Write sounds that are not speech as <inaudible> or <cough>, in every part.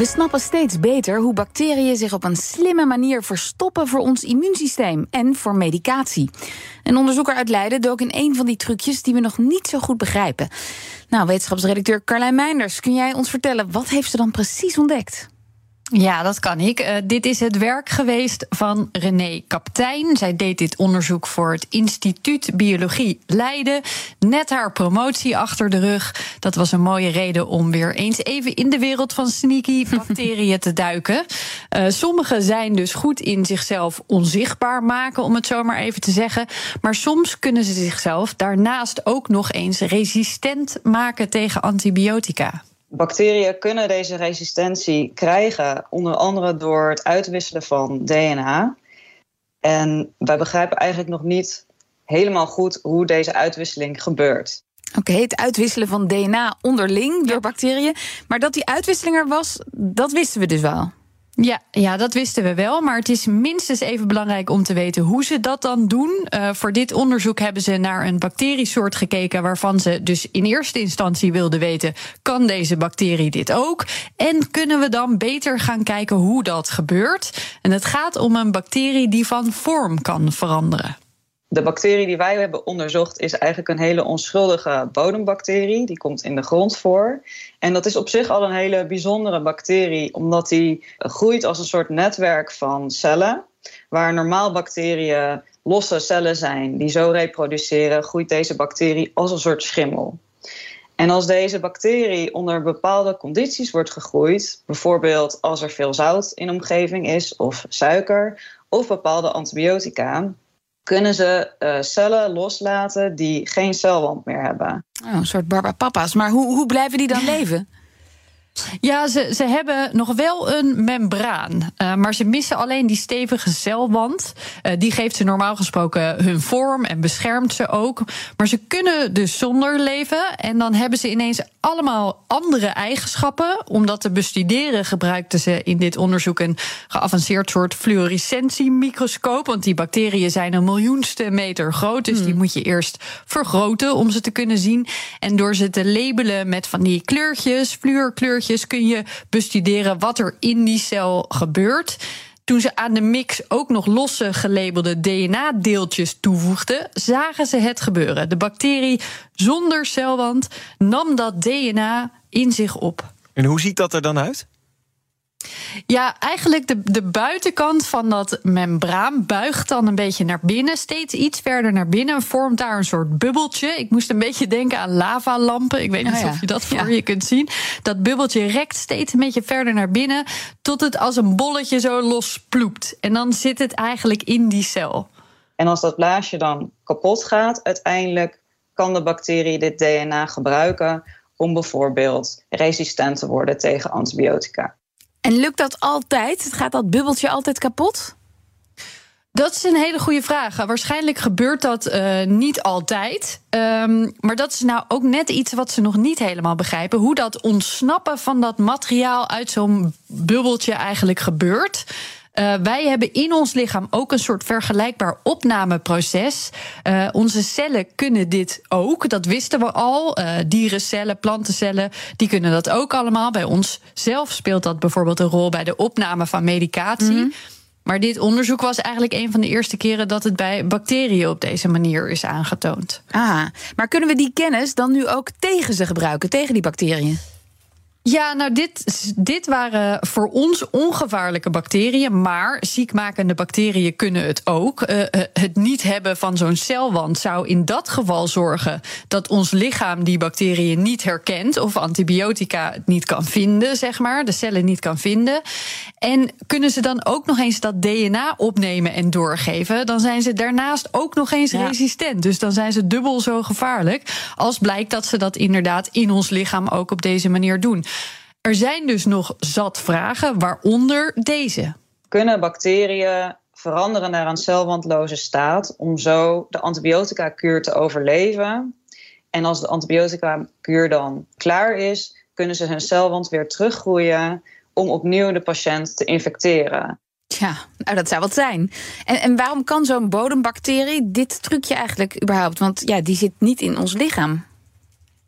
We snappen steeds beter hoe bacteriën zich op een slimme manier verstoppen voor ons immuunsysteem en voor medicatie. Een onderzoeker uit Leiden dook in een van die trucjes die we nog niet zo goed begrijpen. Nou, wetenschapsredacteur Carlijn Meinders, kun jij ons vertellen wat heeft ze dan precies ontdekt? Ja, dat kan ik. Uh, dit is het werk geweest van René Kaptein. Zij deed dit onderzoek voor het Instituut Biologie Leiden. Net haar promotie achter de rug. Dat was een mooie reden om weer eens even in de wereld van sneaky <laughs> bacteriën te duiken. Uh, sommige zijn dus goed in zichzelf onzichtbaar maken, om het zo maar even te zeggen. Maar soms kunnen ze zichzelf daarnaast ook nog eens resistent maken tegen antibiotica. Bacteriën kunnen deze resistentie krijgen, onder andere door het uitwisselen van DNA. En wij begrijpen eigenlijk nog niet helemaal goed hoe deze uitwisseling gebeurt. Oké, het uitwisselen van DNA onderling door bacteriën. Maar dat die uitwisseling er was, dat wisten we dus wel. Ja, ja, dat wisten we wel. Maar het is minstens even belangrijk om te weten hoe ze dat dan doen. Uh, voor dit onderzoek hebben ze naar een bacteriesoort gekeken. waarvan ze dus in eerste instantie wilden weten: kan deze bacterie dit ook? En kunnen we dan beter gaan kijken hoe dat gebeurt? En het gaat om een bacterie die van vorm kan veranderen. De bacterie die wij hebben onderzocht is eigenlijk een hele onschuldige bodembacterie. Die komt in de grond voor. En dat is op zich al een hele bijzondere bacterie, omdat die groeit als een soort netwerk van cellen. Waar normaal bacteriën losse cellen zijn die zo reproduceren, groeit deze bacterie als een soort schimmel. En als deze bacterie onder bepaalde condities wordt gegroeid, bijvoorbeeld als er veel zout in de omgeving is, of suiker, of bepaalde antibiotica, kunnen ze uh, cellen loslaten die geen celwand meer hebben. Oh, een soort barbapapa's. Maar hoe, hoe blijven die dan leven? Ja, ze, ze hebben nog wel een membraan. Uh, maar ze missen alleen die stevige celwand. Uh, die geeft ze normaal gesproken hun vorm en beschermt ze ook. Maar ze kunnen dus zonder leven. En dan hebben ze ineens allemaal andere eigenschappen. Om dat te bestuderen gebruikten ze in dit onderzoek een geavanceerd soort fluorescentiemicroscoop. Want die bacteriën zijn een miljoenste meter groot. Dus hmm. die moet je eerst vergroten om ze te kunnen zien. En door ze te labelen met van die kleurtjes, fluorkleurtjes kun je bestuderen wat er in die cel gebeurt. Toen ze aan de mix ook nog losse gelabelde DNA-deeltjes toevoegden, zagen ze het gebeuren. De bacterie zonder celwand nam dat DNA in zich op. En hoe ziet dat er dan uit? Ja, eigenlijk de, de buitenkant van dat membraan buigt dan een beetje naar binnen, steeds iets verder naar binnen, vormt daar een soort bubbeltje. Ik moest een beetje denken aan lavalampen. Ik weet niet of je dat voor je kunt zien. Dat bubbeltje rekt steeds een beetje verder naar binnen, tot het als een bolletje zo losploept. En dan zit het eigenlijk in die cel. En als dat blaasje dan kapot gaat, uiteindelijk kan de bacterie dit DNA gebruiken om bijvoorbeeld resistent te worden tegen antibiotica. En lukt dat altijd? Gaat dat bubbeltje altijd kapot? Dat is een hele goede vraag. Waarschijnlijk gebeurt dat uh, niet altijd. Um, maar dat is nou ook net iets wat ze nog niet helemaal begrijpen. Hoe dat ontsnappen van dat materiaal uit zo'n bubbeltje eigenlijk gebeurt. Uh, wij hebben in ons lichaam ook een soort vergelijkbaar opnameproces. Uh, onze cellen kunnen dit ook, dat wisten we al. Uh, dierencellen, plantencellen, die kunnen dat ook allemaal. Bij ons zelf speelt dat bijvoorbeeld een rol bij de opname van medicatie. Mm -hmm. Maar dit onderzoek was eigenlijk een van de eerste keren dat het bij bacteriën op deze manier is aangetoond. Ah, maar kunnen we die kennis dan nu ook tegen ze gebruiken, tegen die bacteriën? Ja, nou, dit, dit waren voor ons ongevaarlijke bacteriën. Maar ziekmakende bacteriën kunnen het ook. Uh, het niet hebben van zo'n celwand zou in dat geval zorgen dat ons lichaam die bacteriën niet herkent. of antibiotica niet kan vinden, zeg maar. De cellen niet kan vinden. En kunnen ze dan ook nog eens dat DNA opnemen en doorgeven. dan zijn ze daarnaast ook nog eens ja. resistent. Dus dan zijn ze dubbel zo gevaarlijk. als blijkt dat ze dat inderdaad in ons lichaam ook op deze manier doen. Er zijn dus nog zat vragen, waaronder deze. Kunnen bacteriën veranderen naar een celwandloze staat om zo de antibiotica-kuur te overleven. En als de antibiotica-kuur dan klaar is, kunnen ze hun celwand weer teruggroeien om opnieuw de patiënt te infecteren. Ja, nou dat zou wat zijn. En, en waarom kan zo'n bodembacterie dit trucje eigenlijk überhaupt? Want ja, die zit niet in ons lichaam.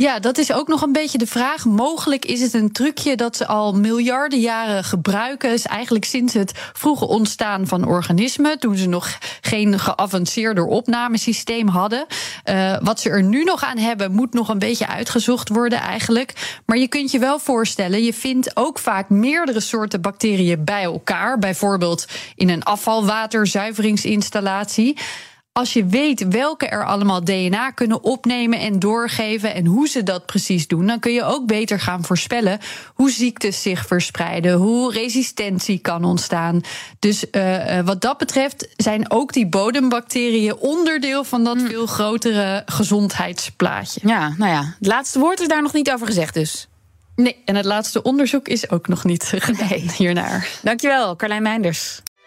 Ja, dat is ook nog een beetje de vraag. Mogelijk is het een trucje dat ze al miljarden jaren gebruiken. Is eigenlijk sinds het vroege ontstaan van organismen. Toen ze nog geen geavanceerder opnamesysteem hadden. Uh, wat ze er nu nog aan hebben, moet nog een beetje uitgezocht worden eigenlijk. Maar je kunt je wel voorstellen, je vindt ook vaak meerdere soorten bacteriën bij elkaar. Bijvoorbeeld in een afvalwaterzuiveringsinstallatie als je weet welke er allemaal DNA kunnen opnemen en doorgeven en hoe ze dat precies doen, dan kun je ook beter gaan voorspellen hoe ziektes zich verspreiden, hoe resistentie kan ontstaan. Dus uh, wat dat betreft zijn ook die bodembacteriën onderdeel van dat hm. veel grotere gezondheidsplaatje. Ja, nou ja, het laatste woord is daar nog niet over gezegd dus. Nee, en het laatste onderzoek is ook nog niet <laughs> gedaan nee. hiernaar. Dankjewel, Carlijn Meinders.